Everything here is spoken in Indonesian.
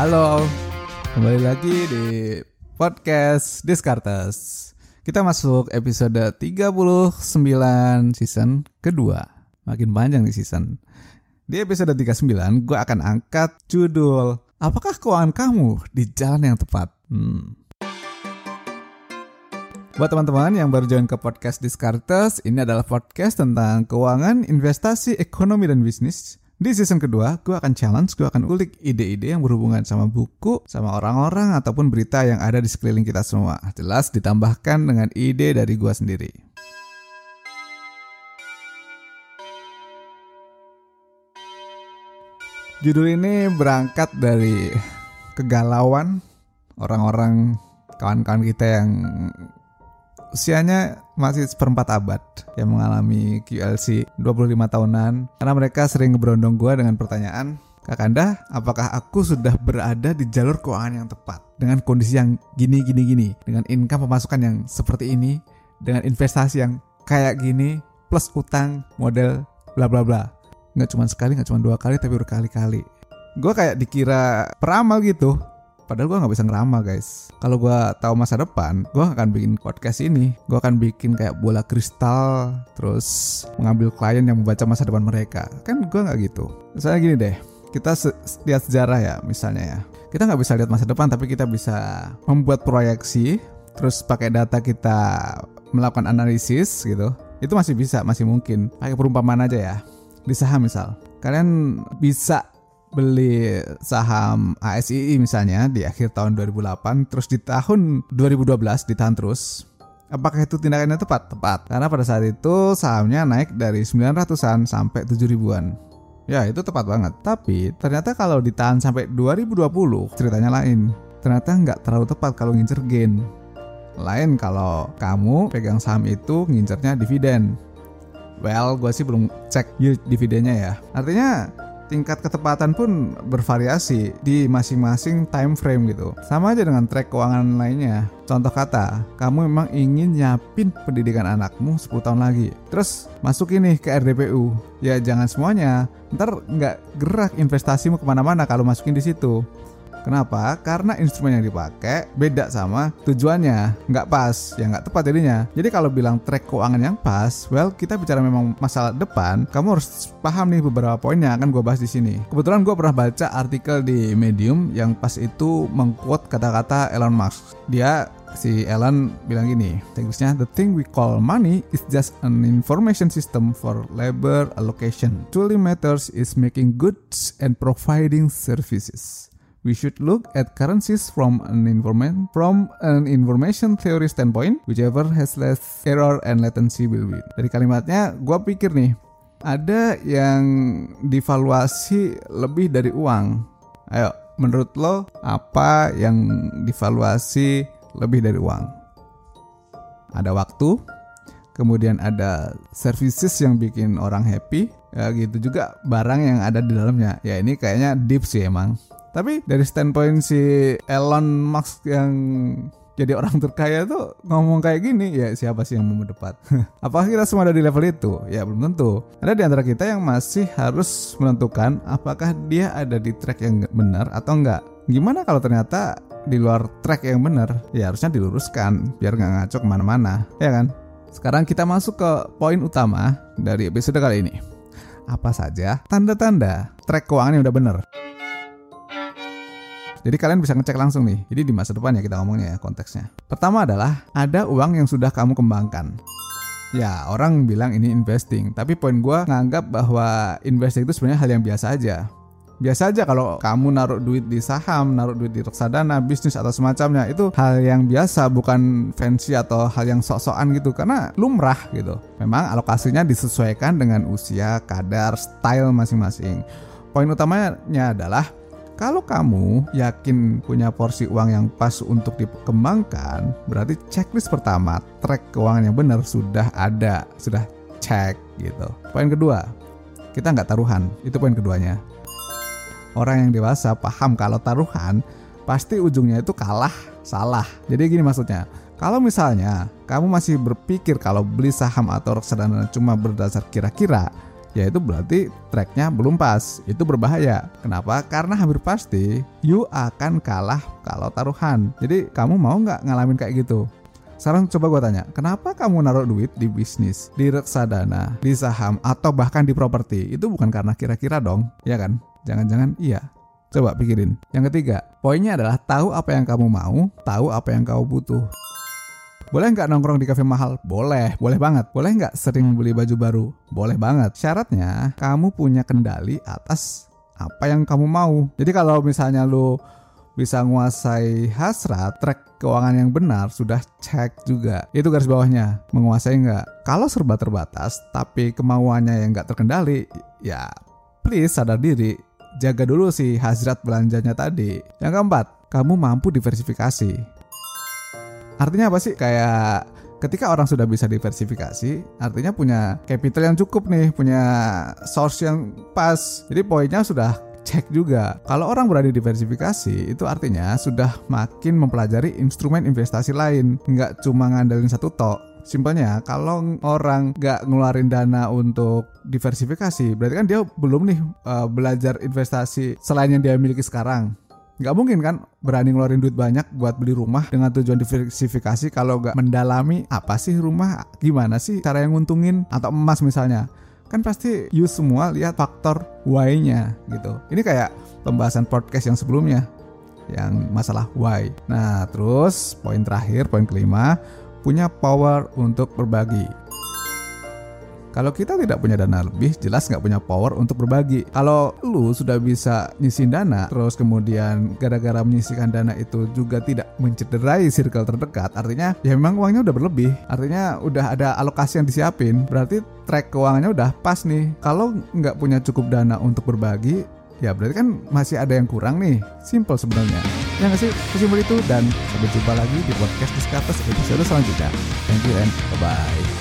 Halo, kembali lagi di podcast Descartes. Kita masuk episode 39 season kedua. Makin panjang nih season. Di episode 39, gue akan angkat judul Apakah keuangan kamu di jalan yang tepat? Hmm. Buat teman-teman yang baru join ke podcast Descartes, ini adalah podcast tentang keuangan, investasi, ekonomi, dan bisnis. Di season kedua, gue akan challenge, gue akan ulik ide-ide yang berhubungan sama buku, sama orang-orang, ataupun berita yang ada di sekeliling kita semua. Jelas ditambahkan dengan ide dari gue sendiri. Judul ini berangkat dari kegalauan orang-orang kawan-kawan kita yang usianya masih seperempat abad yang mengalami QLC 25 tahunan. Karena mereka sering ngeberondong gue dengan pertanyaan Kakanda, apakah aku sudah berada di jalur keuangan yang tepat dengan kondisi yang gini gini gini dengan income pemasukan yang seperti ini dengan investasi yang kayak gini plus utang model bla bla bla? Nggak cuma sekali nggak cuma dua kali tapi berkali-kali. Gue kayak dikira peramal gitu padahal gue nggak bisa ngeramal guys. Kalau gue tahu masa depan gue akan bikin podcast ini. Gue akan bikin kayak bola kristal terus mengambil klien yang membaca masa depan mereka. Kan gue nggak gitu. Misalnya gini deh kita se lihat sejarah ya misalnya ya. Kita nggak bisa lihat masa depan tapi kita bisa membuat proyeksi terus pakai data kita melakukan analisis gitu. Itu masih bisa masih mungkin. Pakai perumpamaan aja ya. Di saham misal. Kalian bisa beli saham ASII misalnya di akhir tahun 2008 terus di tahun 2012 ditahan terus Apakah itu tindakannya tepat? Tepat. Karena pada saat itu sahamnya naik dari 900-an sampai 7 ribuan. Ya itu tepat banget. Tapi ternyata kalau ditahan sampai 2020 ceritanya lain. Ternyata nggak terlalu tepat kalau ngincer gain. Lain kalau kamu pegang saham itu ngincernya dividen. Well, gue sih belum cek yield dividennya ya. Artinya tingkat ketepatan pun bervariasi di masing-masing time frame gitu. Sama aja dengan track keuangan lainnya. Contoh kata, kamu memang ingin nyapin pendidikan anakmu 10 tahun lagi. Terus masuk ini ke RDPU. Ya jangan semuanya. Ntar nggak gerak investasimu ke mana-mana kalau masukin di situ. Kenapa? Karena instrumen yang dipakai beda sama tujuannya, nggak pas, ya nggak tepat jadinya. Jadi kalau bilang track keuangan yang pas, well kita bicara memang masalah depan, kamu harus paham nih beberapa poin yang akan gue bahas di sini. Kebetulan gue pernah baca artikel di Medium yang pas itu mengquote kata-kata Elon Musk. Dia si Elon bilang gini, Inggrisnya, the thing we call money is just an information system for labor allocation. Truly matters is making goods and providing services. We should look at currencies from an information from an information theory standpoint, whichever has less error and latency will win. Dari kalimatnya, gue pikir nih, ada yang divaluasi lebih dari uang. Ayo, menurut lo apa yang divaluasi lebih dari uang? Ada waktu, kemudian ada services yang bikin orang happy, ya gitu juga barang yang ada di dalamnya. Ya ini kayaknya deep sih emang. Tapi dari standpoint si Elon Musk yang jadi orang terkaya tuh ngomong kayak gini ya siapa sih yang mau mendepat? apakah kita semua ada di level itu? Ya belum tentu. Ada di antara kita yang masih harus menentukan apakah dia ada di track yang benar atau enggak. Gimana kalau ternyata di luar track yang benar? Ya harusnya diluruskan biar nggak ngaco ke mana-mana, ya kan? Sekarang kita masuk ke poin utama dari episode kali ini. Apa saja tanda-tanda track keuangan yang udah benar? Jadi kalian bisa ngecek langsung nih. Jadi di masa depan ya kita ngomongnya ya konteksnya. Pertama adalah ada uang yang sudah kamu kembangkan. Ya, orang bilang ini investing, tapi poin gue nganggap bahwa investing itu sebenarnya hal yang biasa aja. Biasa aja kalau kamu naruh duit di saham, naruh duit di reksadana, bisnis atau semacamnya itu hal yang biasa, bukan fancy atau hal yang sok-sokan gitu karena lumrah gitu. Memang alokasinya disesuaikan dengan usia, kadar, style masing-masing. Poin utamanya adalah kalau kamu yakin punya porsi uang yang pas untuk dikembangkan, berarti checklist pertama, track keuangan yang benar sudah ada, sudah cek gitu. Poin kedua, kita nggak taruhan, itu poin keduanya. Orang yang dewasa paham kalau taruhan pasti ujungnya itu kalah, salah. Jadi gini maksudnya, kalau misalnya kamu masih berpikir kalau beli saham atau reksadana cuma berdasar kira-kira, ya itu berarti tracknya belum pas. Itu berbahaya. Kenapa? Karena hampir pasti you akan kalah kalau taruhan. Jadi kamu mau nggak ngalamin kayak gitu? Sekarang coba gue tanya, kenapa kamu naruh duit di bisnis, di reksadana, di saham, atau bahkan di properti? Itu bukan karena kira-kira dong, ya kan? Jangan-jangan iya. Coba pikirin. Yang ketiga, poinnya adalah tahu apa yang kamu mau, tahu apa yang kamu butuh. Boleh nggak nongkrong di kafe mahal? Boleh, boleh banget. Boleh nggak sering beli baju baru? Boleh banget. Syaratnya, kamu punya kendali atas apa yang kamu mau. Jadi kalau misalnya lu bisa menguasai hasrat, track keuangan yang benar sudah cek juga. Itu garis bawahnya, menguasai nggak? Kalau serba terbatas, tapi kemauannya yang nggak terkendali, ya please sadar diri. Jaga dulu sih hasrat belanjanya tadi. Yang keempat, kamu mampu diversifikasi. Artinya apa sih? Kayak ketika orang sudah bisa diversifikasi, artinya punya capital yang cukup nih, punya source yang pas. Jadi poinnya sudah cek juga. Kalau orang berani diversifikasi, itu artinya sudah makin mempelajari instrumen investasi lain, nggak cuma ngandelin satu tok. Simpelnya, kalau orang nggak ngeluarin dana untuk diversifikasi, berarti kan dia belum nih uh, belajar investasi selain yang dia miliki sekarang. Nggak mungkin kan berani ngeluarin duit banyak buat beli rumah dengan tujuan diversifikasi kalau nggak mendalami apa sih rumah, gimana sih cara yang nguntungin, atau emas misalnya kan pasti you semua lihat faktor why-nya gitu. Ini kayak pembahasan podcast yang sebelumnya yang masalah why. Nah, terus poin terakhir, poin kelima, punya power untuk berbagi. Kalau kita tidak punya dana lebih, jelas nggak punya power untuk berbagi. Kalau lu sudah bisa nyisin dana, terus kemudian gara-gara menyisihkan dana itu juga tidak mencederai circle terdekat, artinya ya memang uangnya udah berlebih. Artinya udah ada alokasi yang disiapin, berarti track keuangannya udah pas nih. Kalau nggak punya cukup dana untuk berbagi, ya berarti kan masih ada yang kurang nih. Simple sebenarnya. Ya nggak sih? Kesimpul itu dan sampai jumpa lagi di podcast Discuss episode selanjutnya. Thank you and bye-bye.